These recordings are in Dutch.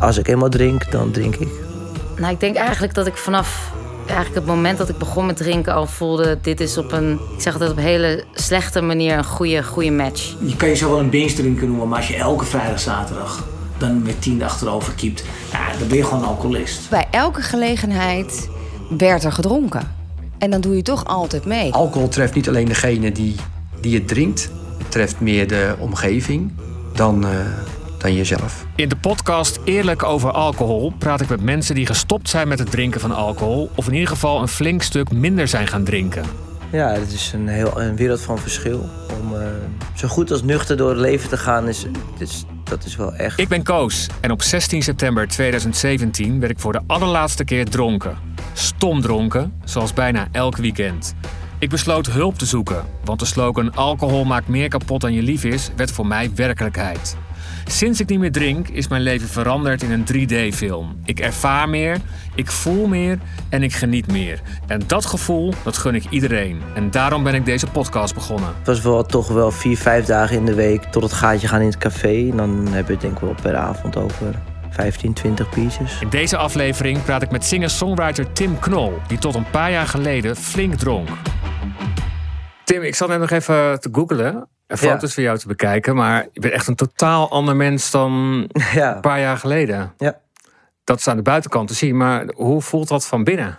als ik eenmaal drink, dan drink ik. Nou, ik denk eigenlijk dat ik vanaf eigenlijk het moment dat ik begon met drinken al voelde... dit is op een, ik zeg altijd op een hele slechte manier een goede, goede match. Je kan jezelf wel een binge drinker noemen, maar als je elke vrijdag, zaterdag dan met tien achterover kiept, ja, dan ben je gewoon alcoholist. Bij elke gelegenheid werd er gedronken. En dan doe je toch altijd mee. Alcohol treft niet alleen degene die, die het drinkt, het treft meer de omgeving dan, uh, dan jezelf. In de podcast Eerlijk over alcohol praat ik met mensen die gestopt zijn met het drinken van alcohol, of in ieder geval een flink stuk minder zijn gaan drinken. Ja, het is een, heel, een wereld van verschil. Om uh, zo goed als nuchter door het leven te gaan, is, is, dat is wel echt. Ik ben Koos en op 16 september 2017 werd ik voor de allerlaatste keer dronken. Stom dronken, zoals bijna elk weekend. Ik besloot hulp te zoeken, want de slogan alcohol maakt meer kapot dan je lief is, werd voor mij werkelijkheid. Sinds ik niet meer drink, is mijn leven veranderd in een 3D-film. Ik ervaar meer, ik voel meer en ik geniet meer. En dat gevoel, dat gun ik iedereen. En daarom ben ik deze podcast begonnen. Het was wel toch wel vier, vijf dagen in de week tot het gaatje gaan in het café. En dan heb je het denk ik wel per avond over 15, 20 pieces. In deze aflevering praat ik met singer-songwriter Tim Knol, die tot een paar jaar geleden flink dronk. Tim, ik zat net nog even te googlen foto's van jou te bekijken, maar je bent echt een totaal ander mens dan ja. een paar jaar geleden. Ja. Dat is aan de buitenkant te zien, maar hoe voelt dat van binnen?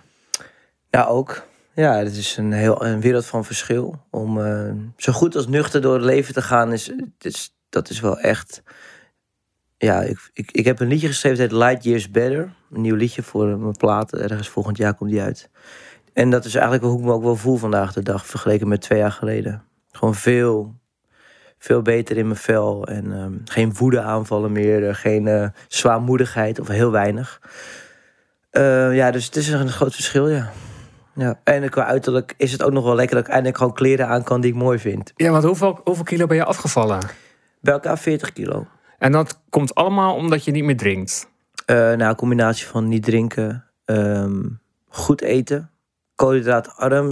Ja, ook. Ja, het is een, heel, een wereld van verschil. Om uh, zo goed als nuchter door het leven te gaan, is, is, dat is wel echt ja, ik, ik, ik heb een liedje geschreven, dat heet Light Years Better. Een nieuw liedje voor mijn plaat. Ergens volgend jaar komt die uit. En dat is eigenlijk hoe ik me ook wel voel vandaag de dag, vergeleken met twee jaar geleden. Gewoon veel, veel beter in mijn vel. En um, geen woede aanvallen meer, eh, geen uh, zwaarmoedigheid of heel weinig. Uh, ja, dus het is een groot verschil, ja. ja. En qua uiterlijk is het ook nog wel lekker dat ik eindelijk gewoon kleren aan kan die ik mooi vind. Ja, want hoeveel, hoeveel kilo ben je afgevallen? Bij elkaar 40 kilo. En dat komt allemaal omdat je niet meer drinkt? Uh, nou, een combinatie van niet drinken, um, goed eten, koolhydraatarm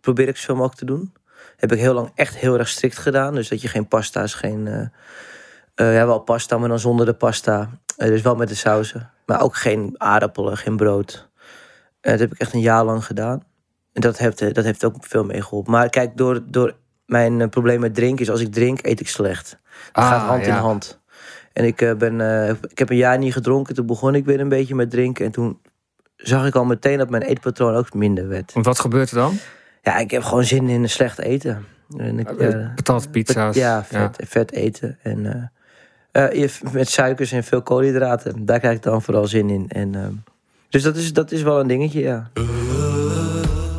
probeer ik zoveel mogelijk te doen. Heb ik heel lang echt heel erg strikt gedaan. Dus dat je geen pasta's, geen... Uh, ja, wel pasta, maar dan zonder de pasta. dus wel met de sauzen. Maar ook geen aardappelen, geen brood. dat heb ik echt een jaar lang gedaan. En dat heeft, dat heeft ook veel meegeholpen. Maar kijk, door, door mijn probleem met drinken is... als ik drink, eet ik slecht. Het gaat ah, hand in hand. En ik, ben, uh, ik heb een jaar niet gedronken. Toen begon ik weer een beetje met drinken. En toen zag ik al meteen dat mijn eetpatroon ook minder werd. En wat gebeurt er dan? Ja, ik heb gewoon zin in slecht eten. En ik, uh, pizza's. Ja, vet, ja. vet eten. En met suikers en veel koolhydraten. Daar krijg ik dan vooral zin in. En, dus dat is, dat is wel een dingetje, ja.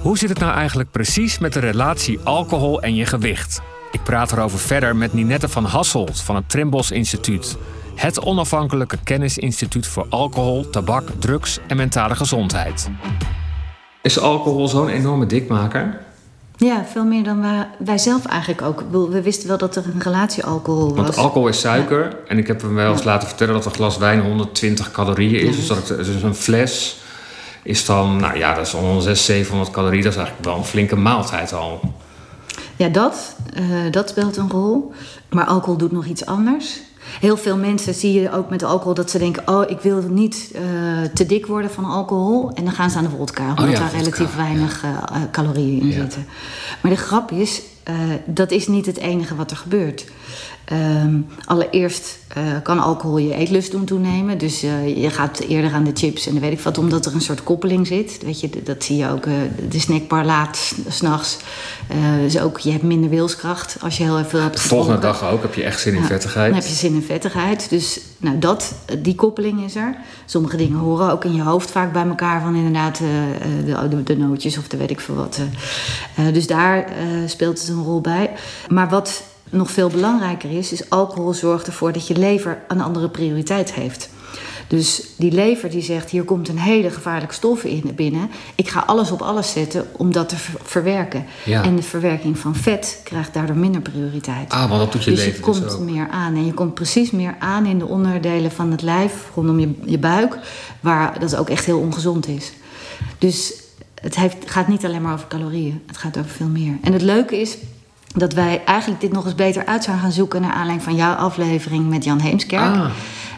Hoe zit het nou eigenlijk precies met de relatie alcohol en je gewicht? Ik praat erover verder met Ninette van Hasselt van het Trimbos Instituut. Het onafhankelijke kennisinstituut voor alcohol, tabak, drugs en mentale gezondheid. Is alcohol zo'n enorme dikmaker? Ja, veel meer dan wij, wij zelf eigenlijk ook. We wisten wel dat er een relatie alcohol was. Want alcohol is suiker. En ik heb hem wel eens laten vertellen dat een glas wijn 120 calorieën is. Dus, dat dus een fles is dan, nou ja, dat is al 600, 700 calorieën. Dat is eigenlijk wel een flinke maaltijd al. Ja, dat, uh, dat speelt een rol. Maar alcohol doet nog iets anders. Heel veel mensen zie je ook met alcohol dat ze denken: Oh, ik wil niet uh, te dik worden van alcohol. En dan gaan ze aan de vodka, omdat oh ja, daar relatief weinig uh, calorieën in ja. zitten. Maar de grap is: dat is niet het enige wat er gebeurt. Um, allereerst uh, kan alcohol je eetlust doen toenemen. Dus uh, je gaat eerder aan de chips en dan weet ik wat, omdat er een soort koppeling zit. Weet je, dat zie je ook. Uh, de snackbar laat s'nachts. dus ook, je hebt minder wilskracht als je heel even hebt De volgende dag ook heb je echt zin in vettigheid. Dan heb je zin in vettigheid. Dus nou, dat, die koppeling is er. Sommige dingen horen ook in je hoofd vaak bij elkaar. Van inderdaad de, de, de, nootjes of de weet ik veel wat. dus daar speelt het een rol bij. Maar wat nog veel belangrijker is, is alcohol zorgt ervoor dat je lever een andere prioriteit heeft. Dus die lever die zegt, hier komt een hele gevaarlijke stof in binnen. Ik ga alles op alles zetten om dat te verwerken. En de verwerking van vet krijgt daardoor minder prioriteit. Ah, maar dat doet je dus lever je komt dus meer aan. En je komt precies meer aan in de onderdelen van het lijf, rondom je, je buik, waar dat ook echt heel ongezond is. Dus het heeft, gaat niet alleen maar over calorieën. Het gaat over veel meer. En het leuke is, dat wij eigenlijk dit nog eens beter uit zouden gaan zoeken naar aanleiding van jouw aflevering met Jan Heemskerk. Ah.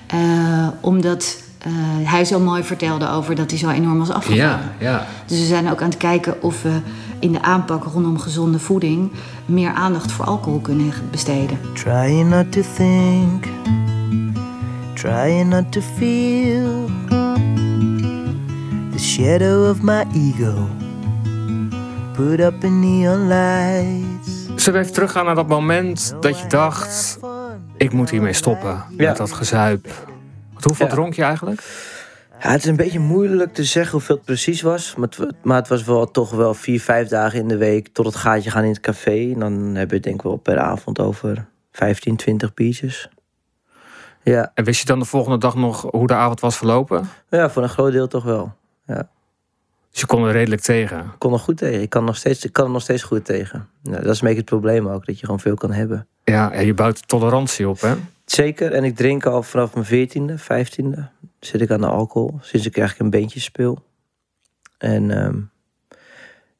Eh, omdat eh, hij zo mooi vertelde over dat hij zo enorm was afgevallen. Ja, ja. Dus we zijn ook aan het kijken of we in de aanpak rondom gezonde voeding meer aandacht voor alcohol kunnen besteden. Trying not to think, trying not to feel the shadow of my ego. Put up in neon lights. Zullen we even teruggaan naar dat moment dat je dacht... ik moet hiermee stoppen Ja. met dat gezuip. Want hoeveel Ja. dronk je eigenlijk? Ja, het is een beetje moeilijk te zeggen hoeveel het precies was. Maar het, maar het was wel toch wel vier, vijf dagen in de week tot het gaatje gaan in het café. En dan hebben we het denk ik wel per avond over 15, 20 biertjes. Ja, En wist je dan de volgende dag nog hoe de avond was verlopen? ja, voor een groot deel toch wel. Dus je kon er redelijk tegen. Ik kon er goed tegen. Ik kan, nog steeds, ik kan er nog steeds goed tegen. Ja, dat is een beetje het probleem ook, dat je gewoon veel kan hebben. Ja, ja je bouwt tolerantie op, hè? Zeker, en ik drink al vanaf mijn veertiende, vijftiende. Zit ik aan de alcohol, sinds ik eigenlijk een beentje speel. En ehm,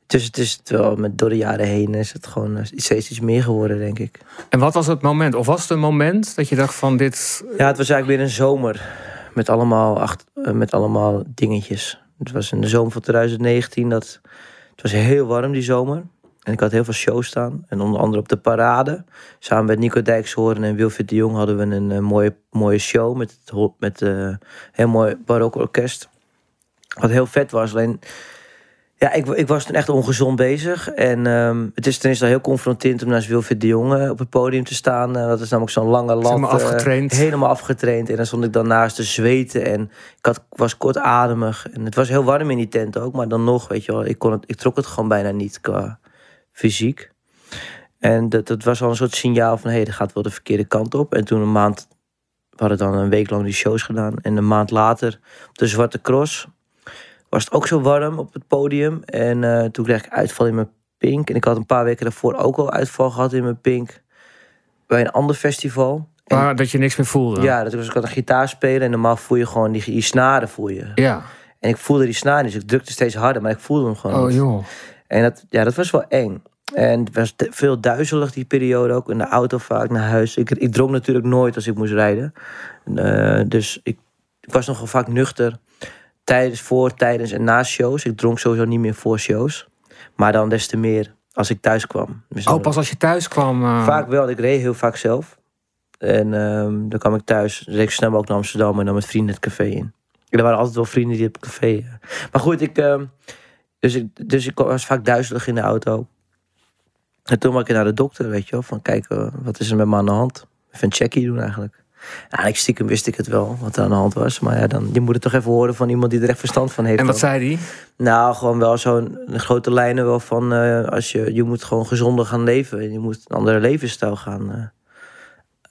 dus het is wel, met, door de jaren heen is het gewoon eh, steeds iets meer geworden, denk ik. En wat was het moment? Of was het een moment dat je dacht van dit... Ja, het was eigenlijk weer een zomer met allemaal, acht, eh, met allemaal dingetjes. Het was in de zomer van 2019, dat, het was heel warm die zomer. En ik had heel veel shows staan. En onder andere op de Parade. Samen met Nico Dijkshoorn en Wilfried de Jong hadden we een eh, mooie, mooie show. Met, met eh, een heel mooi barok orkest. Wat heel vet was. Alleen, ja, ik, ik was toen echt ongezond bezig. En ehm, het is ten eerste al heel confronterend om naast Wilfried de Jong eh, op het podium te staan. Eh, dat is namelijk zo'n lange lat. Helemaal eh, afgetraind. helemaal afgetraind. En dan stond ik dan naast te zweten. En ik had, was kortademig. En het was heel warm in die tent ook. Maar dan nog, weet je wel, ik, kon het, ik trok het gewoon bijna niet qua fysiek. En dat, dat was al een soort signaal van... hé, hey, dat gaat wel de verkeerde kant op. En toen een maand... We hadden dan een week lang die shows gedaan. En een maand later op de Zwarte Cross... was het ook zo warm op het podium. En eh, toen kreeg ik uitval in mijn pink. En ik had een paar weken daarvoor ook al uitval gehad in mijn pink. Bij een ander festival. En- Maar dat je niks meer voelde? ja, dat was ik had een gitaar spelen en normaal voel je gewoon die, die snaren voel je. Ja. En ik voelde die snaren, dus ik drukte steeds harder, maar ik voelde hem gewoon. Oh joh. En dat, ja, dat was wel eng. En het was veel duizelig die periode ook. In de auto vaak naar huis. Ik, ik dronk natuurlijk nooit als ik moest rijden. Eh, dus ik, ik was nogal vaak nuchter. Tijdens, voor, tijdens en na shows. Ik dronk sowieso niet meer voor shows. Maar dan des te meer als ik thuis kwam. Dus Oh, pas als je thuis kwam. eh, Vaak wel, ik reed heel vaak zelf. En ehm, dan kwam ik thuis, reed ik snel ook naar Amsterdam en dan met vrienden het café in. En er waren altijd wel vrienden die op het café. Maar goed, ik, ehm, dus ik, dus ik was vaak duizelig in de auto. En toen was ik naar de dokter, weet je wel, van kijk, eh, wat is er met me aan de hand? Even een checkie doen eigenlijk. Ik stiekem wist ik het wel, wat er aan de hand was. Maar ja, dan, je moet het toch even horen van iemand die er echt verstand van heeft. En wat zei die? Nou, gewoon wel zo'n grote lijnen wel van eh, als je, je moet gewoon gezonder gaan leven. En je moet een andere levensstijl gaan eh,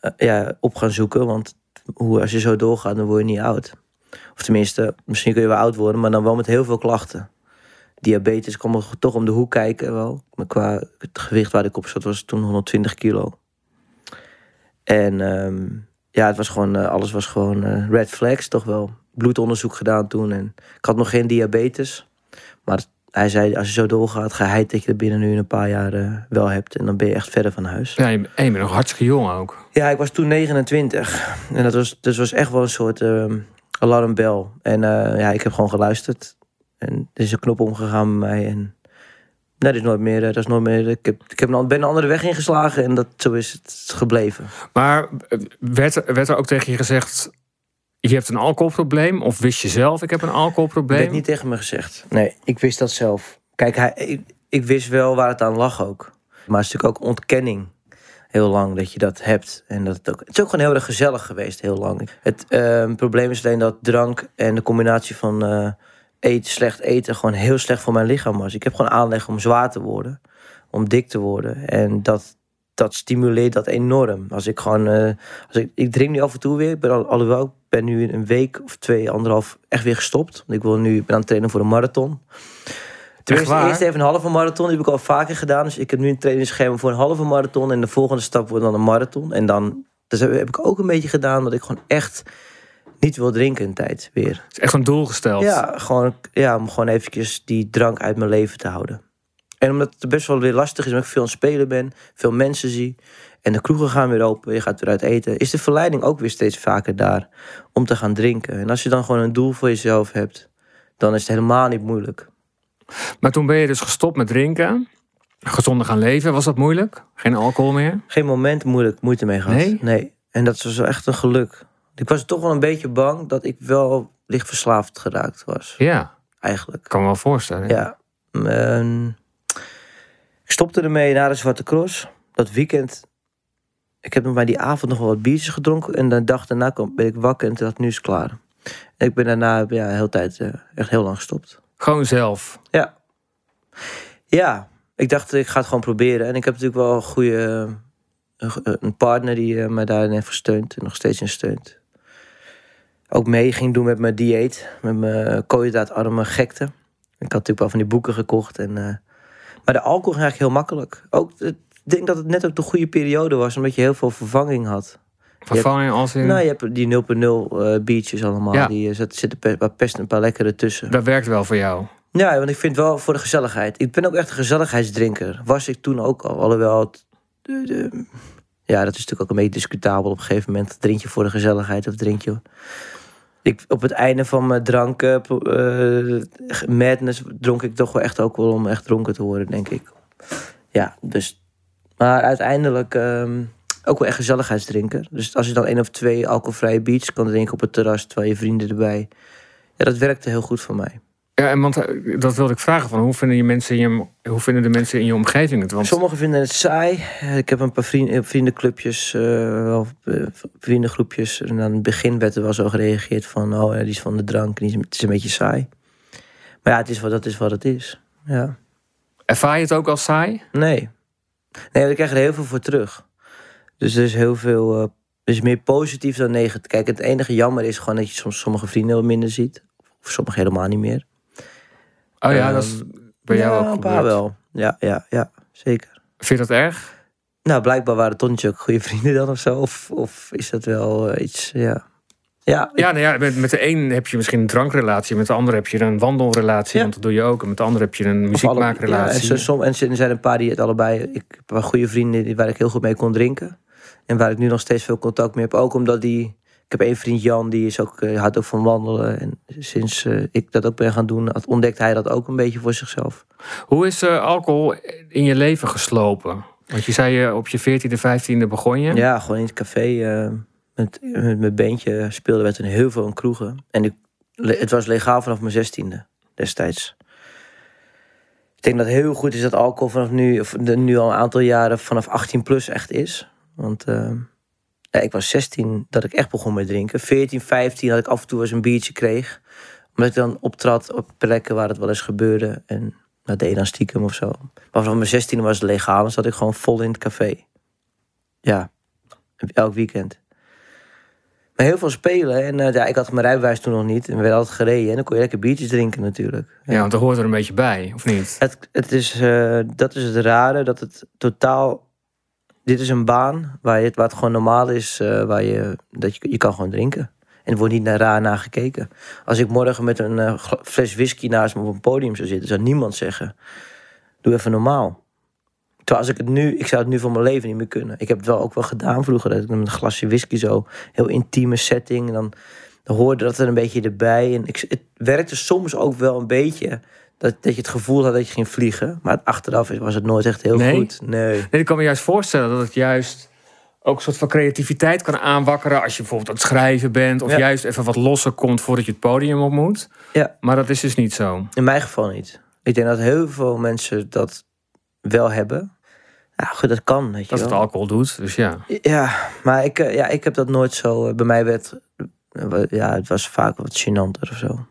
eh, ja, op gaan zoeken. Want hoe, als je zo doorgaat, dan word je niet oud. Of tenminste, misschien kun je wel oud worden, maar dan wel met heel veel klachten. Diabetes kwam er toch om de hoek kijken wel. Maar qua het gewicht waar ik op zat was toen 120 kilo. En ehm, ja, het was gewoon, eh, alles was gewoon eh, red flags toch wel. Bloedonderzoek gedaan toen. En ik had nog geen diabetes. Maar hij zei, als je zo doorgaat, geheid dat je er binnen nu een paar jaar eh, wel hebt. En dan ben je echt verder van huis. Ja, je, en je bent nog hartstikke jong ook. Ja, ik was toen 29. En dat was, dus was echt wel een soort ehm, alarmbel. En ja, ik heb gewoon geluisterd. En er is een knop omgegaan bij mij. En nee, dat is nooit meer. eh, Dat is nooit meer ik heb, ik heb een, ben een andere weg ingeslagen. En dat, zo is het gebleven. Maar eh, werd, er- werd er ook tegen je gezegd... je hebt een alcoholprobleem? Of wist je zelf, ik heb een Dat alcoholprobleem? werd niet tegen me gezegd. Nee, ik wist dat zelf. Kijk, hij, ik, ik wist wel waar het aan lag ook. Maar het is natuurlijk ook ontkenning. Heel lang dat je dat hebt. En dat het, ook, het is ook gewoon heel erg gezellig geweest, heel lang. Het ehm, probleem is alleen dat drank en de combinatie van eh, eten, slecht eten, gewoon heel slecht voor mijn lichaam was. Ik heb gewoon aanleg om zwaar te worden, om dik te worden. En dat, dat stimuleert dat enorm. Als ik gewoon, eh, als ik, ik drink nu af en toe weer, ik ben al, alhoewel ik ben nu een week of twee, anderhalf echt weer gestopt. Want ik wil nu, ik ben aan het trainen voor een marathon. Tenminste, eerst even een halve marathon, die heb ik al vaker gedaan. Dus ik heb nu een trainingsschema voor een halve marathon. En de volgende stap wordt dan een marathon. En dan, dus heb heb ik ook een beetje gedaan dat ik gewoon echt niet wil drinken een tijd weer. Het is echt een doel gesteld. Ja, gewoon, ja, om gewoon eventjes die drank uit mijn leven te houden. En omdat het best wel weer lastig is, omdat ik veel aan het spelen ben, veel mensen zie. En de kroegen gaan weer open, je gaat weer uit eten. Is de verleiding ook weer steeds vaker daar om te gaan drinken. En als je dan gewoon een doel voor jezelf hebt, dan is het helemaal niet moeilijk. Maar toen ben je dus gestopt met drinken. Gezonder gaan leven, was dat moeilijk? Geen alcohol meer? Geen moment moeilijk, moeite mee gehad. Nee? Nee. En dat was echt een geluk. Ik was toch wel een beetje bang dat ik wel licht verslaafd geraakt was. Ja, Eigenlijk. kan me wel voorstellen. Ja. ehm, ik stopte ermee na de Zwarte Cross. Dat weekend. Ik heb nog maar die avond nog wel wat biertjes gedronken. En de dag daarna ben ik wakker en toen dacht nu is het klaar. En ik ben daarna ja, de hele tijd eh, echt heel lang gestopt. Gewoon zelf. Ja. Ja, ik dacht ik ga het gewoon proberen. En ik heb natuurlijk wel een goede eh, een- partner die eh, mij daarin heeft gesteund en nog steeds in steunt. Ook mee ging doen met mijn dieet, met mijn koolhydraatarme gekte. Ik had natuurlijk wel van die boeken gekocht. En, eh, maar de alcohol ging eigenlijk heel makkelijk. Ook, ik denk dat het net ook de goede periode was, omdat je heel veel vervanging had. Vervanging als in... Nou, je hebt die 0.0 eh biertjes allemaal. Ja. Die eh, zit- zitten pe- waar best een paar lekkere tussen. Dat werkt wel voor jou. Ja, want ik vind wel voor de gezelligheid. Ik ben ook echt een gezelligheidsdrinker. Was ik toen ook al. Alhoewel het, de- de- ja, dat is natuurlijk ook een beetje discutabel op een gegeven moment. Drink je voor de gezelligheid of drink je... Ik, op het einde van mijn drank, eh, madness, dronk ik toch wel echt ook wel om echt dronken te worden, denk ik. Ja, dus... Maar uiteindelijk ehm, ook wel echt gezelligheidsdrinker. Dus als je dan één of twee alcoholvrije biertjes kan drinken op het terras... terwijl je vrienden erbij... Ja, dat werkte heel goed voor mij. Ja, en want eh, dat wilde ik vragen van hoe vinden, je mensen in je, hoe vinden de mensen in je omgeving het? Want Sommigen vinden het saai. Ik heb een paar vrienden, vriendenclubjes, eh, wel, eh, vriendengroepjes. En aan het begin werd er wel zo gereageerd van... oh, ja, die is van de drank, die is, het is een beetje saai. Maar ja, het is wat, dat is wat het is. Ja. ervaar je het ook als saai? Nee. Nee, want ik krijg er heel veel voor terug. Dus er is heel veel... eh dus meer positief dan negatief. Kijk, het enige jammer is gewoon dat je soms sommige vrienden wat minder ziet. Of sommige helemaal niet meer. Oh ja, Ehm, dat is bij jou ja, ook een paar gebeurd. wel. Ja, ja, ja, zeker. Vind je dat erg? Nou, blijkbaar waren Tonnetje ook goede vrienden dan of zo. Of, of is dat wel eh, iets, ja. Ja, Ja, nou ja met, met de een heb je misschien een drankrelatie, met de ander heb je een wandelrelatie, Ja. want dat doe je ook. En met de ander heb je een muziekmaakrelatie. Ja, en, som, en er zijn een paar die het allebei... Ik heb goede vrienden die- waar ik heel goed mee kon drinken. En waar ik nu nog steeds veel contact mee heb. Ook omdat die... Ik heb één vriend, Jan, die is ook, eh, houdt ook van wandelen. En sinds eh, ik dat ook ben gaan doen, had- ontdekt hij dat ook een beetje voor zichzelf. Hoe is eh, alcohol in je leven geslopen? Want je zei je op je 14e, 15e begon je. Ja, gewoon in het café. eh, met, met mijn beentje speelden we toen heel veel in kroegen. En ik, het was legaal vanaf mijn zestiende destijds. Ik denk dat het heel goed is dat alcohol vanaf nu, of nu al een aantal jaren vanaf 18 plus echt is. Want eh, ja, ik was 16 dat ik echt begon met drinken. 14, 15 dat ik af en toe eens een biertje kreeg. Omdat ik dan optrad op plekken waar het wel eens gebeurde. En dat deed dan stiekem of zo. Maar vanaf mijn 16 was het legaal. Dan zat ik gewoon vol in het café. Ja, elk weekend. Maar heel veel spelen. En eh, ja, ik had mijn rijbewijs toen nog niet. En we werden altijd gereden. En dan kon je lekker biertjes drinken natuurlijk. Ja, want dat hoort er een beetje bij, of niet? Het, het is, eh, dat is het rare. Dat het totaal... Dit is een baan waar, je, waar het gewoon normaal is. eh, waar je, dat je, je kan gewoon drinken. En er wordt niet naar raar naar gekeken. Als ik morgen met een eh, fles whisky naast me op een podium zou zitten... zou niemand zeggen... Doe even normaal. Terwijl als ik het nu... Ik zou het nu voor mijn leven niet meer kunnen. Ik heb het wel ook wel gedaan vroeger. Dat ik met een glasje whisky zo... Heel intieme setting. En dan, dan hoorde dat er een beetje erbij. En ik, het werkte soms ook wel een beetje... Dat, dat je het gevoel had dat je ging vliegen. Maar achteraf was het nooit echt heel Nee? goed. Nee. Nee, ik kan me juist voorstellen dat het juist ook een soort van creativiteit kan aanwakkeren als je bijvoorbeeld aan het schrijven bent of Ja. juist even wat losser komt voordat je het podium op moet. Ja. Maar dat is dus niet zo. In mijn geval niet. Ik denk dat heel veel mensen dat wel hebben. Ja, goed, dat kan. Weet je Dat het alcohol doet, dus ja. Ja, maar ik, eh, ja, ik heb dat nooit zo. eh, Bij mij werd. eh, Ja, het was vaak wat gênanter of zo.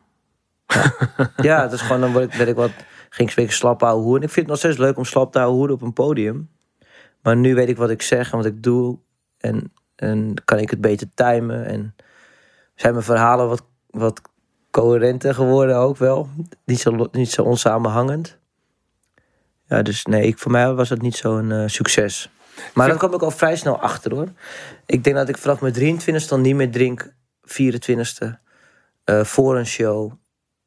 Ja, het is gewoon. Dan word ik, wat. Ging ik een beetje slap hoeren. Ik vind het nog steeds leuk om slap te houden hoeren op een podium. Maar nu weet ik wat ik zeg en wat ik doe. En, en kan ik het beter timen. En zijn mijn verhalen wat, wat coherenter geworden ook wel. Niet zo, niet zo onsamenhangend. Ja, dus nee, ik, voor mij was het niet zo'n eh, succes. Maar daar kwam ik al vrij snel achter hoor. Ik denk dat ik vanaf mijn 23 dan niet meer drink 24e eh, voor een show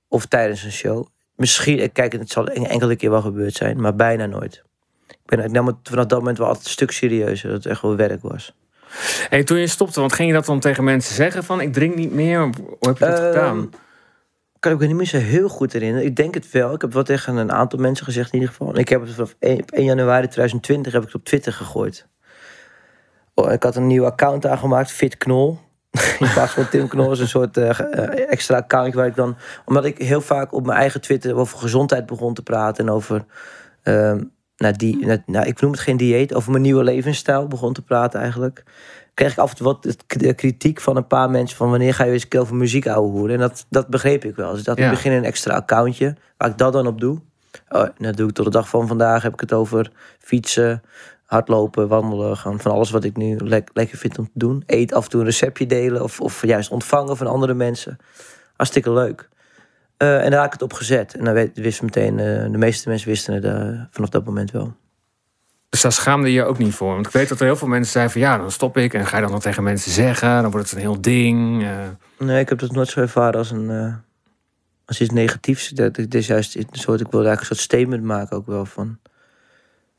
of tijdens een show. Misschien, eh, kijk, het zal een enkele keer wel gebeurd zijn, maar bijna nooit. Ik, ben, ik nam het vanaf dat moment wel altijd een stuk serieuzer, dat het echt wel werk was. Hey, toen je stopte, want ging je dat dan tegen mensen zeggen van ik drink niet meer? Hoe heb je dat Ehm, gedaan? Kan ik me niet meer zo heel goed herinneren. Ik denk het wel. Ik heb wel tegen een aantal mensen gezegd in ieder geval. Ik heb het vanaf 1, op 1 januari 2020 heb ik het op Twitter gegooid. Oh, ik had een nieuw account aangemaakt, Fit Knol. In plaats van Tim Knol is een soort eh, eh, extra account waar ik dan... Omdat ik heel vaak op mijn eigen Twitter over gezondheid begon te praten. En over, nou, die, nou, ik noem het geen dieet, over mijn nieuwe levensstijl begon te praten eigenlijk. Kreeg ik af en toe wat de kritiek van een paar mensen van wanneer ga je eens een keer over muziek ouwe hoeren. En dat, dat begreep ik wel. Dus dat Ja. in het begin een extra accountje waar ik dat dan op doe. Oh, dat doe ik tot de dag van vandaag. Heb ik het over fietsen, hardlopen, wandelen. Gewoon van alles wat ik nu lek- lekker vind om te doen. Eet af en toe een receptje delen of, of juist ontvangen van andere mensen. Hartstikke leuk. Eh, en daar had ik het op gezet. En dan weet, wist meteen, eh, de meeste mensen wisten het eh, vanaf dat moment wel. Dus daar schaamde je ook niet voor. Want ik weet dat er heel veel mensen zeiden van ja, dan stop ik. En ga je dan nog tegen mensen zeggen. Dan wordt het een heel ding. Nee, ik heb dat nooit zo ervaren als een als iets negatiefs. Dat, is juist een soort, ik wilde eigenlijk een soort statement maken ook wel van.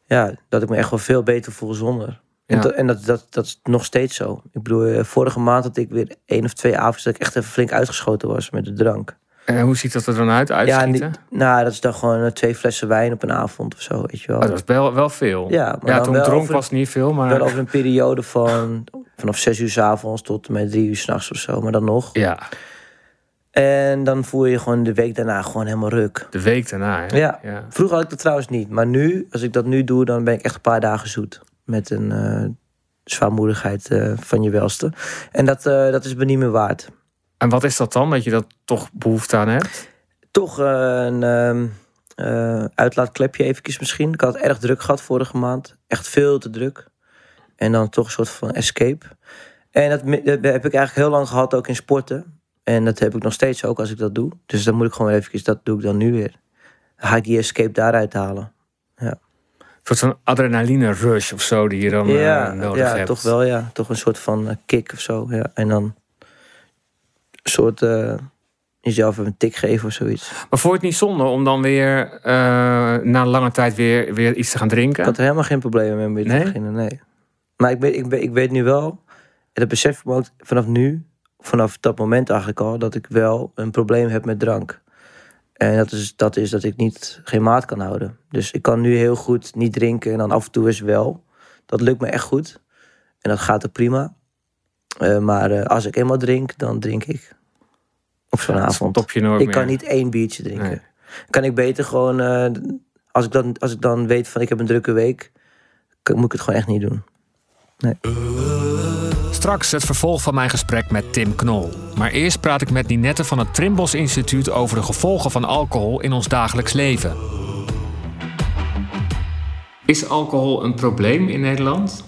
Ja, dat ik me echt wel veel beter voel zonder. En, Ja. dat, en dat, dat, dat is nog steeds zo. Ik bedoel, eh, vorige maand had ik weer één of twee avonden dat ik echt even flink uitgeschoten was met de drank. En hoe ziet dat er dan uit? Ja, Uitschieten? en die- nou, dat is dan gewoon eh, twee flessen wijn op een avond of zo, weet je wel. Oh, dat was wel, wel veel. Ja, maar ja dan toen wel dronk over- was niet veel, maar... Wel over een periode van vanaf zes uur s avonds tot en met drie uur s'nachts of zo, maar dan nog. Ja, En dan voel je gewoon de week daarna gewoon helemaal ruk. de week daarna. Hè? Ja. ja. Vroeger had ik dat trouwens niet. Maar nu, als ik dat nu doe, dan ben ik echt een paar dagen zoet. Met een eh, zwaarmoedigheid eh, van je welste. En dat, eh, dat is me niet meer waard. En wat is dat dan, dat je dat toch behoefte aan hebt? Toch een ehm, eh, uitlaatklepje eventjes misschien. Ik had het erg druk gehad vorige maand. Echt veel te druk. En dan toch een soort van escape. En dat heb ik eigenlijk heel lang gehad ook in sporten. En dat heb ik nog steeds ook als ik dat doe. Dus dan moet ik gewoon eventjes, dat doe ik dan nu weer. Dan ga ik die escape daaruit halen. Een soort van adrenaline rush of zo die je dan eh, ja, nodig ja hebt. toch wel, ja. Toch een soort van eh, kick of zo. Ja. En dan een soort eh, jezelf even een tik geven of zoiets. Maar vond je het niet zonde om dan weer eh, na lange tijd weer, weer iets te gaan drinken? Ik had er helemaal geen problemen mee om weer te Nee? beginnen, nee. Maar ik weet, ik, weet, ik weet nu wel, en dat besef ik me ook vanaf nu, vanaf dat moment eigenlijk al, dat ik wel een probleem heb met drank. En dat is dat, is dat ik niet, geen maat kan houden. Dus ik kan nu heel goed niet drinken en dan af en toe eens wel. Dat lukt me echt goed. En dat gaat ook prima. Eh, maar eh, als ik eenmaal drink, dan drink ik. Op zo'n Ja, avond. stop je nooit Ik meer. kan niet één biertje drinken. Nee. Kan ik beter gewoon, eh, als, ik dan, als ik dan weet van ik heb een drukke week, kan- moet ik het gewoon echt niet doen. Straks het vervolg van mijn gesprek met Tim Knol. Maar eerst praat ik met Ninette van het Trimbos Instituut over de gevolgen van alcohol in ons dagelijks leven. Is alcohol een probleem in Nederland?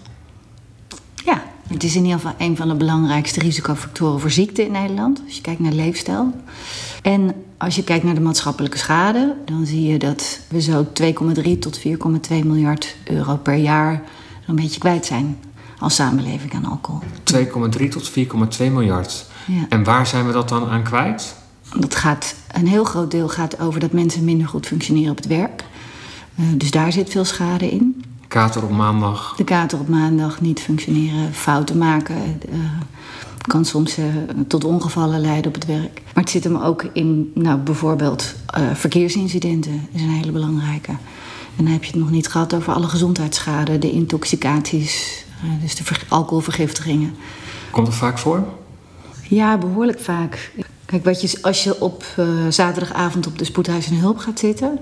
Ja, het is in ieder geval een van de belangrijkste risicofactoren voor ziekte in Nederland. Als je kijkt naar leefstijl. En als je kijkt naar de maatschappelijke schade, dan zie je dat we zo 2,3 tot 4,2 miljard euro per jaar zo'n beetje kwijt zijn als samenleving aan alcohol. 2,3 tot 4,2 miljard. Ja. En waar zijn we dat dan aan kwijt? Dat gaat, een heel groot deel gaat over dat mensen minder goed functioneren op het werk. Eh, dus daar zit veel schade in. Kater op maandag. De kater op maandag niet functioneren, fouten maken. eh, kan soms eh, tot ongevallen leiden op het werk. Maar het zit hem ook in nou, bijvoorbeeld verkeersincidenten. Dat is een hele belangrijke. En dan heb je het nog niet gehad over alle gezondheidsschade, de intoxicaties, dus de ver- alcoholvergiftigingen. Komt het vaak voor? Ja, behoorlijk vaak. Kijk, wat je, als je op eh, zaterdagavond op de spoedhuis en hulp gaat zitten,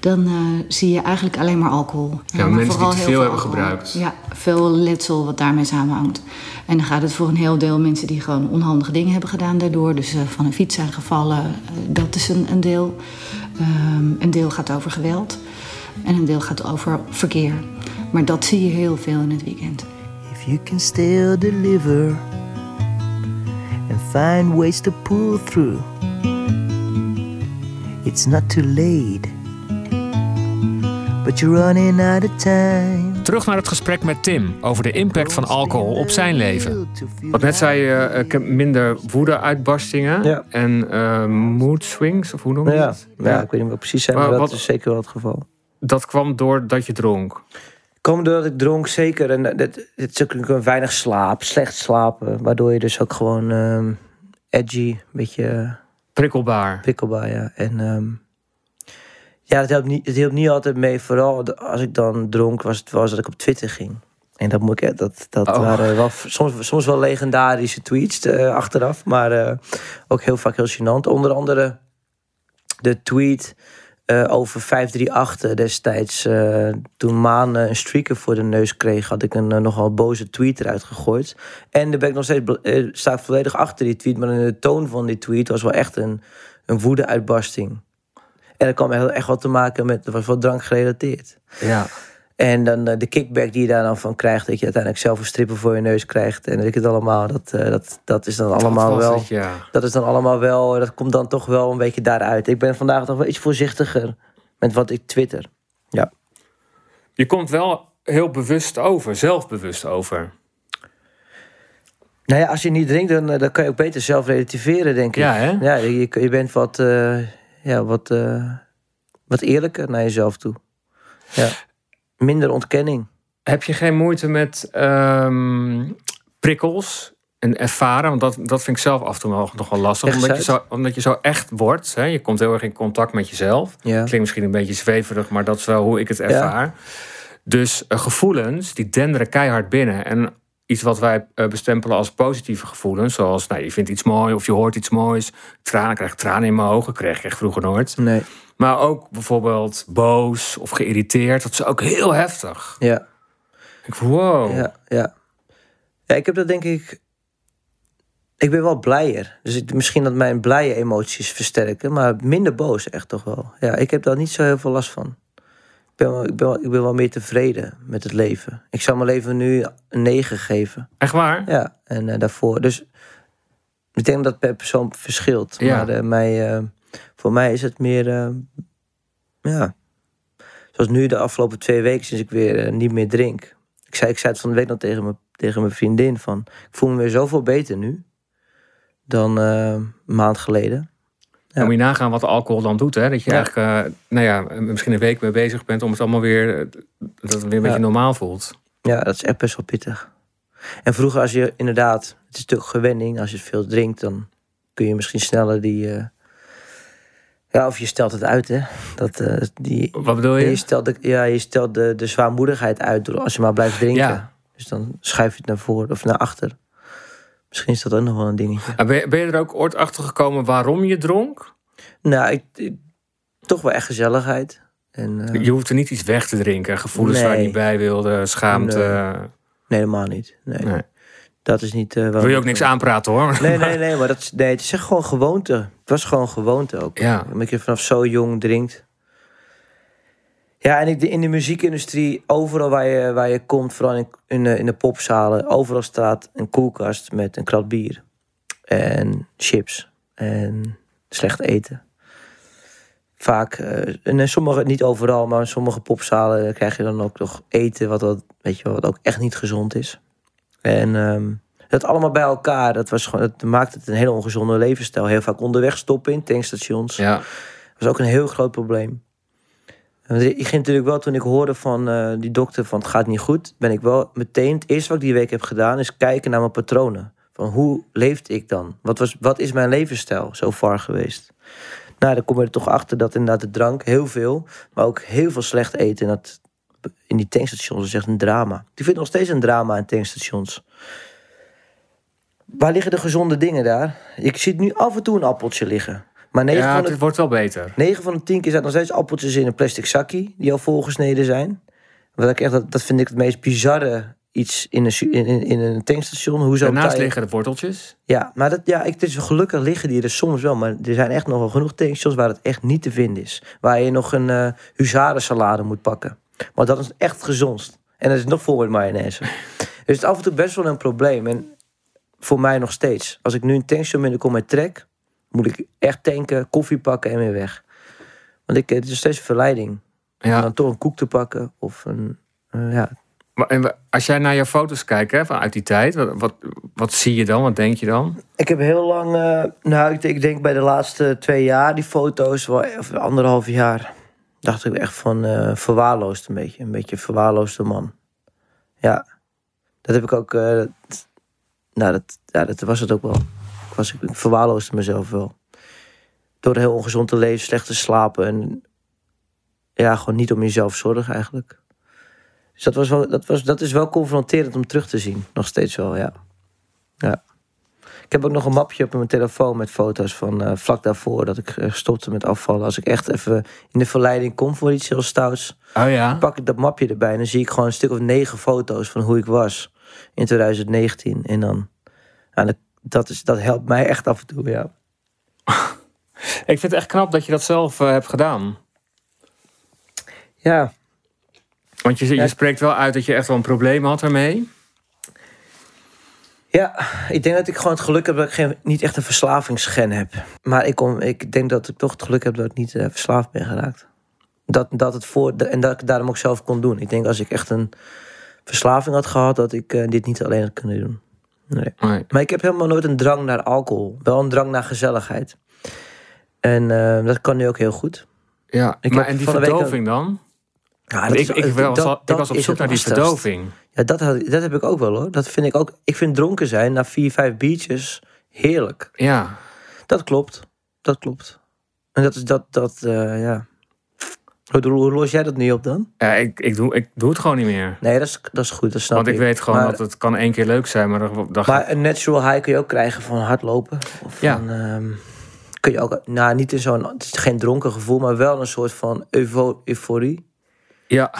dan eh, zie je eigenlijk alleen maar alcohol. Ja, maar mensen die te veel hebben gebruikt. Ja, veel letsel wat daarmee samenhangt. En dan gaat het voor een heel deel mensen die gewoon onhandige dingen hebben gedaan daardoor. Dus eh, van een fiets zijn gevallen, eh, dat is een, een deel. Ehm, een deel gaat over geweld. En een deel gaat over verkeer. Maar dat zie je heel veel in het weekend. If you can still deliver and find ways to pull through, it's not too late. But you're running out of time. Terug naar het gesprek met Tim over de impact van alcohol op zijn leven. Wat net zei je, eh, ik heb minder woede-uitbarstingen Ja. en eh, mood swings, of hoe noem je Ja, dat? ja, ik weet niet meer precies zijn, maar, Maar dat wat- is zeker wel het geval. Dat kwam doordat je dronk. Komen doordat ik dronk, zeker. En eh, dit, dit is ook een weinig slaap, slecht slapen. Waardoor je dus ook gewoon ehm, edgy, een beetje eh, Prikkelbaar. prikkelbaar, ja. En ehm, ja, het helpt, niet, het hielp niet altijd mee. Vooral als ik dan dronk, was het eens dat ik op Twitter ging. En dat, moet ik, dat, dat Oh. waren wel, soms, soms wel legendarische tweets eh, achteraf. Maar eh, ook heel vaak heel gênant. Onder andere de tweet eh, over 538 destijds. eh, toen Maan eh, een streaker voor de neus kreeg, had ik een nogal boze tweet eruit gegooid. En daar ben ik nog steeds, sta ik volledig achter die tweet. Maar in de toon van die tweet was wel echt een, een woede-uitbarsting. En dat kwam echt, wel te maken met, was wel drank gerelateerd. Ja. En dan eh, de kickback die je daar dan van krijgt, dat je uiteindelijk zelf een stripper voor je neus krijgt. En dat ik het allemaal, dat, eh, dat, dat is dan allemaal Dat wel. het, ja. Dat is dan allemaal wel, dat komt dan toch wel een beetje daaruit. Ik ben vandaag toch wel iets voorzichtiger met wat ik twitter. Je komt wel heel bewust over, zelfbewust over. Nou ja, als je niet drinkt, dan, eh, dan kan je ook beter zelf relativeren, denk ik. Ja, hè? Ja, je, je bent wat, ja, wat, wat eerlijker naar jezelf toe. Ja. Minder ontkenning. Heb je geen moeite met ehm, prikkels en ervaren? Want dat, dat vind ik zelf af en toe nog, wel lastig. Omdat je, zo, omdat je zo echt wordt. Hè? Je komt heel erg in contact met jezelf. Ja. Klinkt misschien een beetje zweverig, maar dat is wel hoe ik het ervaar. Dus eh, gevoelens, die denderen keihard binnen. En iets wat wij eh, bestempelen als positieve gevoelens. Zoals, nou, je vindt iets mooi of je hoort iets moois. Tranen, krijg ik tranen in mijn ogen. Kreeg ik echt vroeger nooit. Nee. Maar ook bijvoorbeeld boos of geïrriteerd. Dat is ook heel heftig. Ja. Ik van, wow. Ja, ja. Ja, ik heb dat denk ik. Ik ben wel blijer. Dus ik, misschien dat mijn blije emoties versterken, maar minder boos echt toch wel. Ja, ik heb daar niet zo heel veel last van. Ik ben wel, ik ben wel, ik ben wel meer tevreden met het leven. Ik zou mijn leven nu een 9 geven. Echt waar? Ja, en eh, daarvoor. Dus ik denk dat het per persoon verschilt. Ja. Maar eh, mij, eh, voor mij is het meer. ja. Zoals nu de afgelopen twee weken sinds ik weer niet meer drink. Ik zei, ik zei het van de week nog tegen, mijn tegen mijn vriendin. Van, ik voel me weer zoveel beter nu. Dan een maand geleden. Dan moet je nagaan wat alcohol dan doet. Hè? Dat je eigenlijk, eh, nou ja, misschien een week mee bezig bent om het allemaal weer, dat het weer een beetje normaal voelt. Ja, dat is echt best wel pittig. En vroeger als je inderdaad, het is natuurlijk gewenning, als je veel drinkt, dan kun je misschien sneller die. eh, ja, of je stelt het uit, hè? Dat, eh, die, Wat bedoel je? je stelt, de, ja, je stelt de, de zwaarmoedigheid uit door als je maar blijft drinken. Ja. Dus dan schuif je het naar voren of naar achter. Misschien is dat ook nog wel een dingetje. En Ben je, ben je er ook ooit achter gekomen waarom je dronk? Nou, ik, ik- toch wel echt gezelligheid. En, eh, Je hoeft er niet iets weg te drinken. Gevoelens waar je niet bij wilde, schaamte. nee, helemaal niet. Nee. Nee. Dat is niet. eh, Wil je ook niks aanpraten hoor. Nee, nee, nee, maar dat nee, het is echt gewoon gewoonte. Het was gewoon gewoonte ook. Ja. Omdat je vanaf zo jong drinkt. Ja, en ik, in de muziekindustrie, overal waar je, waar je komt, vooral in, in, de, in de popzalen, overal staat een koelkast met een krat bier. En chips. En slecht eten. Vaak, eh, en in sommige, niet overal, maar in sommige popzalen krijg je dan ook nog eten wat, wat, weet je, wat ook echt niet gezond is. En ehm, dat allemaal bij elkaar, dat, was gewoon, dat maakt het een hele ongezonde levensstijl. Heel vaak onderweg stoppen in tankstations. Ja. was ook een heel groot probleem. Ik ging natuurlijk wel, toen ik hoorde van eh, die dokter van het gaat niet goed, ben ik wel meteen, het eerste wat ik die week heb gedaan, is kijken naar mijn patronen. Van hoe leefde ik dan? Wat, was, wat is mijn levensstijl zo far geweest? Nou, dan kom je er toch achter dat inderdaad de drank, heel veel, maar ook heel veel slecht eten. En dat in die tankstations is echt een drama. Ik vind nog steeds een drama in tankstations. Waar liggen de gezonde dingen daar? Ik zie nu af en toe een appeltje liggen. Maar 9 Ja, van de het wordt wel beter. 9 van de 10 keer zaten nog steeds appeltjes in een plastic zakje die al volgesneden zijn. Wat ik echt, dat, dat vind ik het meest bizarre iets in een, in, een tankstation. Hoezo Daarnaast liggen de worteltjes. Ja, maar dat, ja, ik, het is gelukkig liggen die er soms wel. Maar er zijn echt nog wel genoeg tankstations waar het echt niet te vinden is. Waar je nog een eh huzarensalade moet pakken. Maar dat is echt gezondst. En dat is nog vol met mayonaise. dus het is af en toe best wel een probleem. En voor mij nog steeds. Als ik nu een tankstation binnenkom met trek... moet ik echt tanken, koffie pakken en weer weg. Want ik, het is steeds een verleiding. Om dan toch een koek te pakken. Of een, eh, ja, Maar en als jij naar je foto's kijkt hè, vanuit die tijd, wat, wat, wat zie je dan? Wat denk je dan? Ik heb heel lang, eh, nou ik, ik denk bij de laatste twee jaar, die foto's, wel, of anderhalf jaar, dacht ik echt van eh, verwaarloosd een beetje. Een beetje verwaarloosde man. Ja, dat heb ik ook, eh, nou dat, ja, dat was het ook wel. Ik, was, ik verwaarloosde mezelf wel. Door heel ongezond te leven, slecht te slapen en ja, gewoon niet om jezelf zorgen eigenlijk. Dus dat, was wel, dat, was, dat is wel confronterend om terug te zien, nog steeds wel, ja. Ja. Ik heb ook nog een mapje op mijn telefoon met foto's van eh, vlak daarvoor dat ik eh, stopte met afvallen. Als ik echt even in de verleiding kom voor iets heel stouts, Oh ja? pak ik dat mapje erbij en dan zie ik gewoon een stuk of negen foto's van hoe ik was in 2019. En dan, ja, dat, dat, is, dat helpt mij echt af en toe, ja. Ik vind het echt knap dat je dat zelf eh, hebt gedaan. Ja, Want je, je Ja. spreekt wel uit dat je echt wel een probleem had ermee. Ja, ik denk dat ik gewoon het geluk heb dat ik geen, niet echt een verslavingsgen heb. Maar ik, kom, ik denk dat ik toch het geluk heb dat ik niet eh, verslaafd ben geraakt. Dat, dat het voor, en dat ik het daarom ook zelf kon doen. Ik denk als ik echt een verslaving had gehad, dat ik eh, dit niet alleen had kunnen doen. Nee. Nee. Maar ik heb helemaal nooit een drang naar alcohol. Wel een drang naar gezelligheid. En eh, dat kan nu ook heel goed. Ja, Ik maar heb en die verdoving dan? Ja, ik, ik, was, dat- al- ik dat was op zoek naar die lastigst. verdoving. Ja, dat, had- dat heb ik ook wel hoor. Dat vind ik ook. Ik vind dronken zijn na vier, vijf biertjes heerlijk. Ja. Dat klopt. Dat klopt. En dat is dat, dat eh, ja. Hoe, los jij dat nu op dan? Ja, ik, ik, doe, ik doe het gewoon niet meer. Nee, dat is, dat is goed. Dat snap Want ik weet gewoon maar, dat het kan één keer leuk zijn, maar dan, dan Maar een natural high kun je ook krijgen van hardlopen. Of Ja. van, ehm, kun je ook, nou niet in zo'n, het is geen dronken gevoel, maar wel een soort van eufo- euforie. Ja,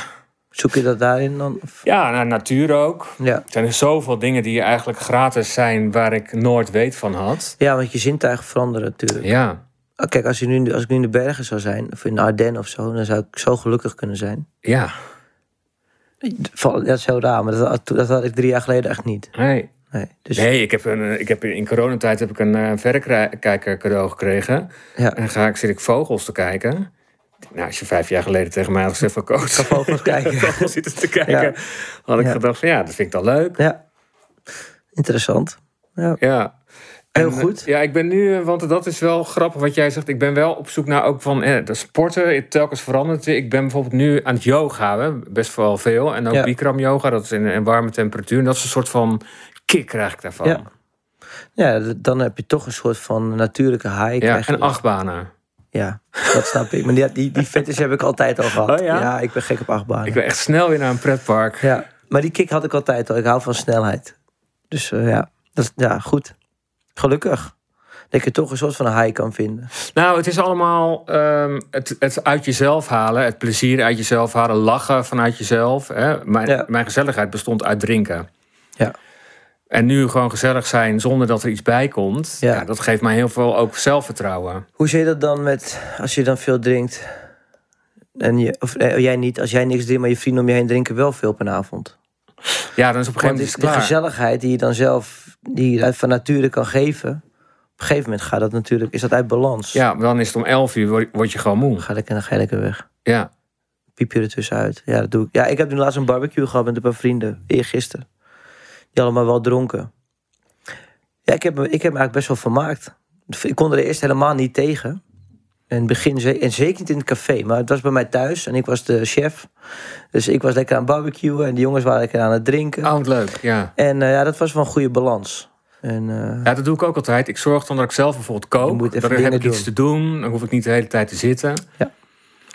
Zoek je dat daarin dan? Of- ja nou, natuur ook. Ja. Er zijn zoveel dingen die eigenlijk gratis zijn waar ik nooit weet van had. ja, want je zintuigen veranderen natuurlijk. Ja, Kijk, als, je nu, als ik nu in de bergen zou zijn, of in de Ardennen of zo, dan zou ik zo gelukkig kunnen zijn. ja. Dat is heel raar, maar dat, had- dat had ik drie jaar geleden echt niet. Nee, Nee, dus, nee ik heb, een, eh, ik heb in coronatijd heb ik een eh, verrekijker cadeau gekregen. ja. En ga ik, zit ik vogels te kijken. Nou, als je vijf jaar geleden tegen mij had gezegd van coach, ga vogels kijken. vogels zitten te kijken, Ja. had ik Ja. gedacht van ja, dat vind ik dan leuk. ja. Interessant. Ja. Ja. Heel En, eh, goed. Ja, ik ben nu, eh, want dat is wel grappig wat jij zegt. Ik ben wel op zoek naar ook van eh, de sporten. Het telkens verandert. Ik ben bijvoorbeeld nu aan het yoga, hè, best wel veel. En ook Ja. Bikram yoga, dat is in een warme temperatuur. En dat is een soort van kick krijg ik daarvan. Ja. Ja, dan heb je toch een soort van natuurlijke high. Ja, krijg je. en achtbanen. Ja, dat snap ik. Maar die, die, die fetish heb ik altijd al gehad. Oh ja? ik ben gek op achtbanen. Ik ben echt snel weer naar een pretpark. Ja, maar die kick had ik altijd al. Ik hou van snelheid. Dus eh, ja, dat, is- ja, goed. Gelukkig. Dat je toch een soort van een high kan vinden. Nou, het is allemaal ehm, het, het uit jezelf halen. Het plezier uit jezelf halen. Lachen vanuit jezelf. Hè. Mijn, Ja. mijn gezelligheid bestond uit drinken. Ja. En nu gewoon gezellig zijn zonder dat er iets bij komt. Ja. Ja. dat geeft mij heel veel ook zelfvertrouwen. Hoe zie je dat dan met, als je dan veel drinkt? En je, of eh, jij niet, als jij niks drinkt, maar je vrienden om je heen drinken wel veel op een avond. Ja, dan is op een gegeven moment is het de klaar. gezelligheid die je dan zelf, die je uit van nature kan geven. Op een gegeven moment gaat dat natuurlijk, is dat uit balans. Ja, dan is het om 11 uur, word, je gewoon moe. Dan ga ik, dan ga je lekker weg. Ja. piep je er tussenuit. Ja, dat doe ik. Ja, ik heb nu laatst een barbecue gehad met een paar vrienden. Eergisteren. Die allemaal wel dronken. Ja, ik heb, me, ik heb me eigenlijk best wel vermaakt. Ik kon er eerst helemaal niet tegen. In het begin, en zeker niet in het café. Maar het was bij mij thuis en ik was de chef. Dus ik was lekker aan het barbecuen en de jongens waren lekker aan het drinken. Oh, wat leuk. Ja. En eh, ja, dat was wel een goede balans. En, eh, ja, dat doe ik ook altijd. Ik zorg dan dat ik zelf bijvoorbeeld kook. Dan heb ik iets te doen. Dan hoef ik niet de hele tijd te zitten.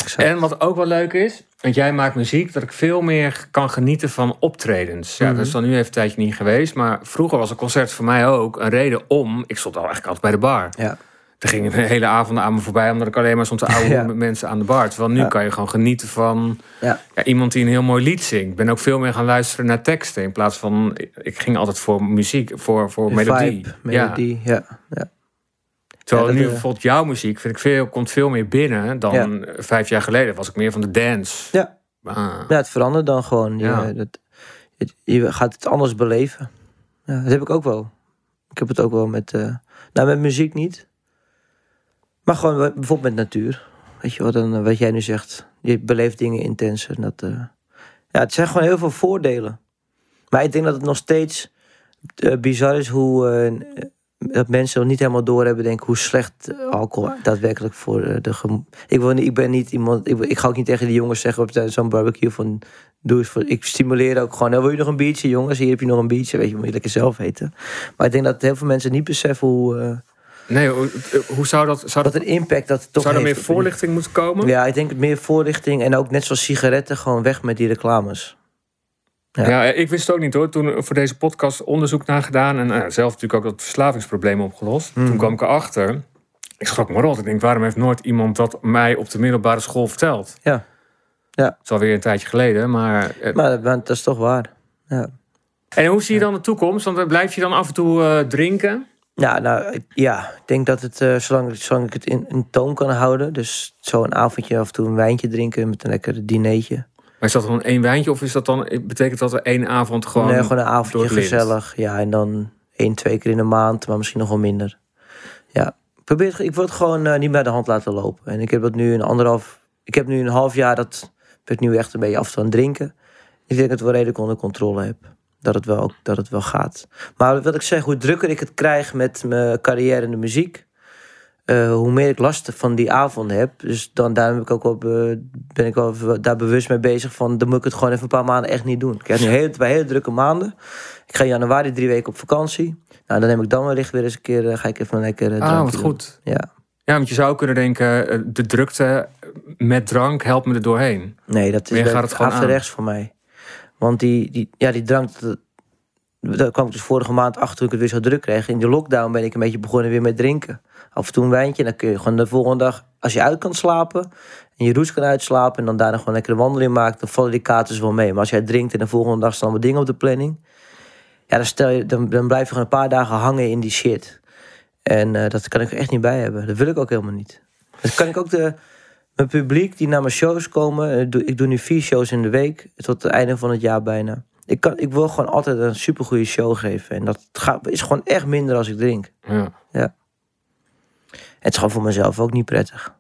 exact. En wat ook wel leuk is, want jij maakt muziek, dat ik veel meer kan genieten van optredens. Ja, Mhm. dat is dan nu even een tijdje niet geweest. Maar vroeger was een concert voor mij ook een reden om. Ik stond al eigenlijk altijd bij de bar. ja. Er gingen de hele avond aan me voorbij, omdat ik alleen maar Ja. met mensen aan de bar. Terwijl nu Ja. kan je gewoon genieten van Ja. iemand die een heel mooi lied zingt. Ik ben ook veel meer gaan luisteren naar teksten. In plaats van, ik ging altijd voor muziek, voor, voor melodie. vibe, melodie. Ja. Ja. Terwijl nu bijvoorbeeld jouw muziek vind ik veel, komt veel meer binnen dan vijf jaar geleden. Was ik meer van de dance. Ja. Ah. Ja, het verandert dan gewoon. Je, dat, je gaat het anders beleven. Ja, dat heb ik ook wel. Ik heb het ook wel met... eh, nou, met muziek niet. Maar gewoon bij- bijvoorbeeld met natuur. Weet je wat, dan, eh, wat jij nu zegt. Je beleeft dingen intenser. en Dat, eh, Ja, het zijn gewoon heel veel voordelen. Maar ik denk dat het nog steeds eh, bizar is hoe dat mensen nog niet helemaal doorhebben, denk ik, hoe slecht alcohol daadwerkelijk voor de ik, ik ben niet iemand, ik, ik ga ook niet tegen die jongens zeggen op zo'n barbecue van doe eens voor. Ik stimuleer ook gewoon. "Oh, wil je nog een biertje, jongens? Hier heb je nog een biertje. Weet je, moet je lekker zelf weten. Maar ik denk dat heel veel mensen niet beseffen hoe Nee, hoe, hoe zou dat... Zou, dat, een impact dat toch zou er meer voorlichting moeten komen? Ja, ik denk meer voorlichting en ook net zoals sigaretten gewoon weg met die reclames. Ja. Ja. ik wist het ook niet hoor. Toen voor deze podcast onderzoek naar gedaan. En eh, zelf natuurlijk ook dat verslavingsprobleem opgelost. Toen kwam ik erachter. Ik schrok me rot. Ik denk, waarom heeft nooit iemand dat mij op de middelbare school verteld? Ja. Ja. Het is alweer een tijdje geleden. Maar, eh, Maar dat, is toch waar. Ja. En hoe zie je dan de toekomst? Want eh, blijf je dan af en toe drinken? Ja, nou ja, ik denk dat het, eh, zolang, zolang ik het in, in toon kan houden. Dus zo een avondje af en toe een wijntje drinken met een lekker dinertje. Maar is dat dan één wijntje? Of is dat dan, betekent dat er één avond gewoon... nee, gewoon een avondje gezellig. Ja, en dan één, twee keer in de maand, maar misschien nog wel minder. Ja, probeer ik het gewoon eh, niet bij de hand laten lopen. En ik heb dat nu een anderhalf, ik heb nu een half jaar dat ik nu echt een beetje af toe aan drinken. Ik denk dat ik het wel redelijk onder controle heb. Dat het wel, dat het wel gaat. Maar wat ik zeg, hoe drukker ik het krijg met mijn carrière in de muziek, eh, hoe meer ik last van die avonden heb. Dus dan daar heb ik ook wel, be- ben ik wel even daar bewust mee bezig van. Dan moet ik het gewoon even een paar maanden echt niet doen. Ik heb nu heel, bij hele drukke maanden. Ik ga in januari drie weken op vakantie. Nou, dan neem ik dan wellicht weer eens een keer. eh, ga ik even een lekker. eh, Ah, wat doen. goed. Ja. Ja, want je zou kunnen denken, de drukte met drank helpt me er doorheen. Nee, dat is gaat het gewoon aan. averechts voor mij. Want die, die, ja, die drank. Dat, daar kwam ik dus vorige maand achter toen ik het weer zo druk kreeg. In de lockdown ben ik een beetje begonnen weer met drinken. Af en toe een wijntje. En dan kun je gewoon de volgende dag, als je uit kan slapen. En je roes kan uitslapen. En dan daarna gewoon lekker een wandeling maakt. Dan vallen die kaarten wel mee. Maar als jij drinkt en de volgende dag staan wat dingen op de planning. Ja, dan, stel je, dan, dan blijf je gewoon een paar dagen hangen in die shit. En eh, dat kan ik er echt niet bij hebben. Dat wil ik ook helemaal niet. Dat kan ik ook de. Mijn publiek die naar mijn shows komen. eh, doe- Ik doe nu vier shows in de week. Tot het einde van het jaar bijna. Ik, kan, ik wil gewoon altijd een supergoeie show geven. En dat gaat, is gewoon echt minder als ik drink. Ja. Het is gewoon voor mezelf ook niet prettig.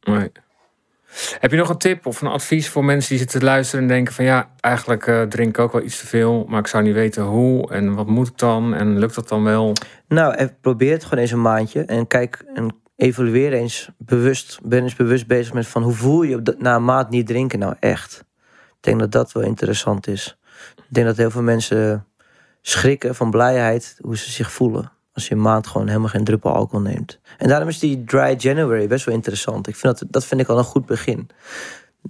Nee. Heb je nog een tip of een advies voor mensen die zitten te luisteren en denken van ja, eigenlijk eh, drink ik ook wel iets te veel, maar ik zou niet weten hoe en wat moet ik dan en lukt dat dan wel? Nou, en probeer het gewoon eens een maandje. En kijk en evalueer eens bewust. Ben eens bewust bezig met van hoe voel je na een maand niet drinken nou echt. Ik denk dat dat wel interessant is. Ik denk dat heel veel mensen schrikken van blijheid hoe ze zich voelen. Als je een maand gewoon helemaal geen druppel alcohol neemt. En daarom is die dry January best wel interessant. Ik vind dat, dat vind ik al een goed begin.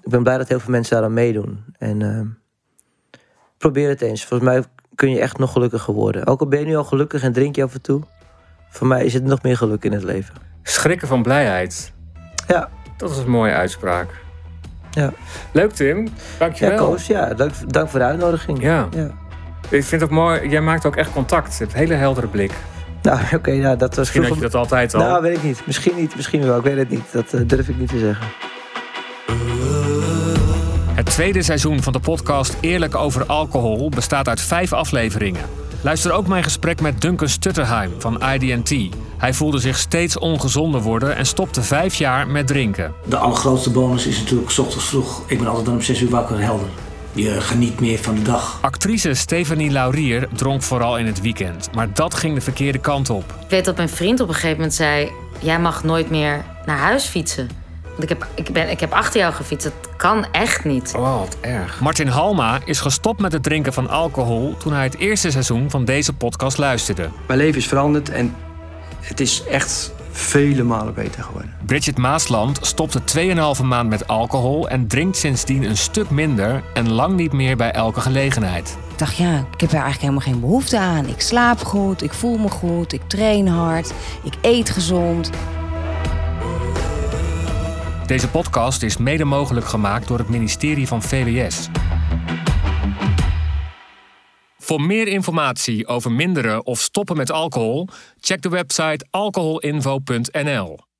Ik ben blij dat heel veel mensen daaraan meedoen. En eh, probeer het eens. Volgens mij kun je echt nog gelukkiger worden. Ook al ben je nu al gelukkig en drink je af en toe. Voor mij is het nog meer geluk in het leven. Schrikken van blijheid. Ja. Dat is een mooie uitspraak. Ja. Leuk Tim, dankjewel. Ja, Koos, ja, dank, dank voor de uitnodiging. Ja. Ja. Ik vind het ook mooi, jij maakt ook echt contact. Je hebt een hele heldere blik. Nou, oké, nou, dat was Misschien had je dat altijd al. Nou, weet ik niet. Misschien niet, misschien wel. Ik weet het niet. Dat eh, durf ik niet te zeggen. Het tweede seizoen van de podcast Eerlijk over alcohol bestaat uit vijf afleveringen. Luister ook mijn gesprek met Duncan Stutterheim van IDT. Hij voelde zich steeds ongezonder worden en stopte vijf jaar met drinken. De allergrootste bonus is natuurlijk 's ochtends vroeg. Ik ben altijd dan om 6 uur wakker helder. Je geniet meer van de dag. Actrice Stephanie Laurier dronk vooral in het weekend, maar dat ging de verkeerde kant op. Ik weet dat mijn vriend op een gegeven moment zei: Jij mag nooit meer naar huis fietsen. Want ik heb, ik ben, ik heb achter jou gefietst. Dat kan echt niet. Oh, wat erg. Martin Halma is gestopt met het drinken van alcohol toen hij het eerste seizoen van deze podcast luisterde. Mijn leven is veranderd en het is echt vele malen beter geworden. Bridget Maasland stopte 2,5 maand met alcohol en drinkt sindsdien een stuk minder en lang niet meer bij elke gelegenheid. Ik dacht, ja, ik heb er eigenlijk helemaal geen behoefte aan. Ik slaap goed, ik voel me goed, ik train hard, ik eet gezond. Deze podcast is mede mogelijk gemaakt door het ministerie van VWS. Voor meer informatie over minderen of stoppen met alcohol, check de website alcoholinfo.nl.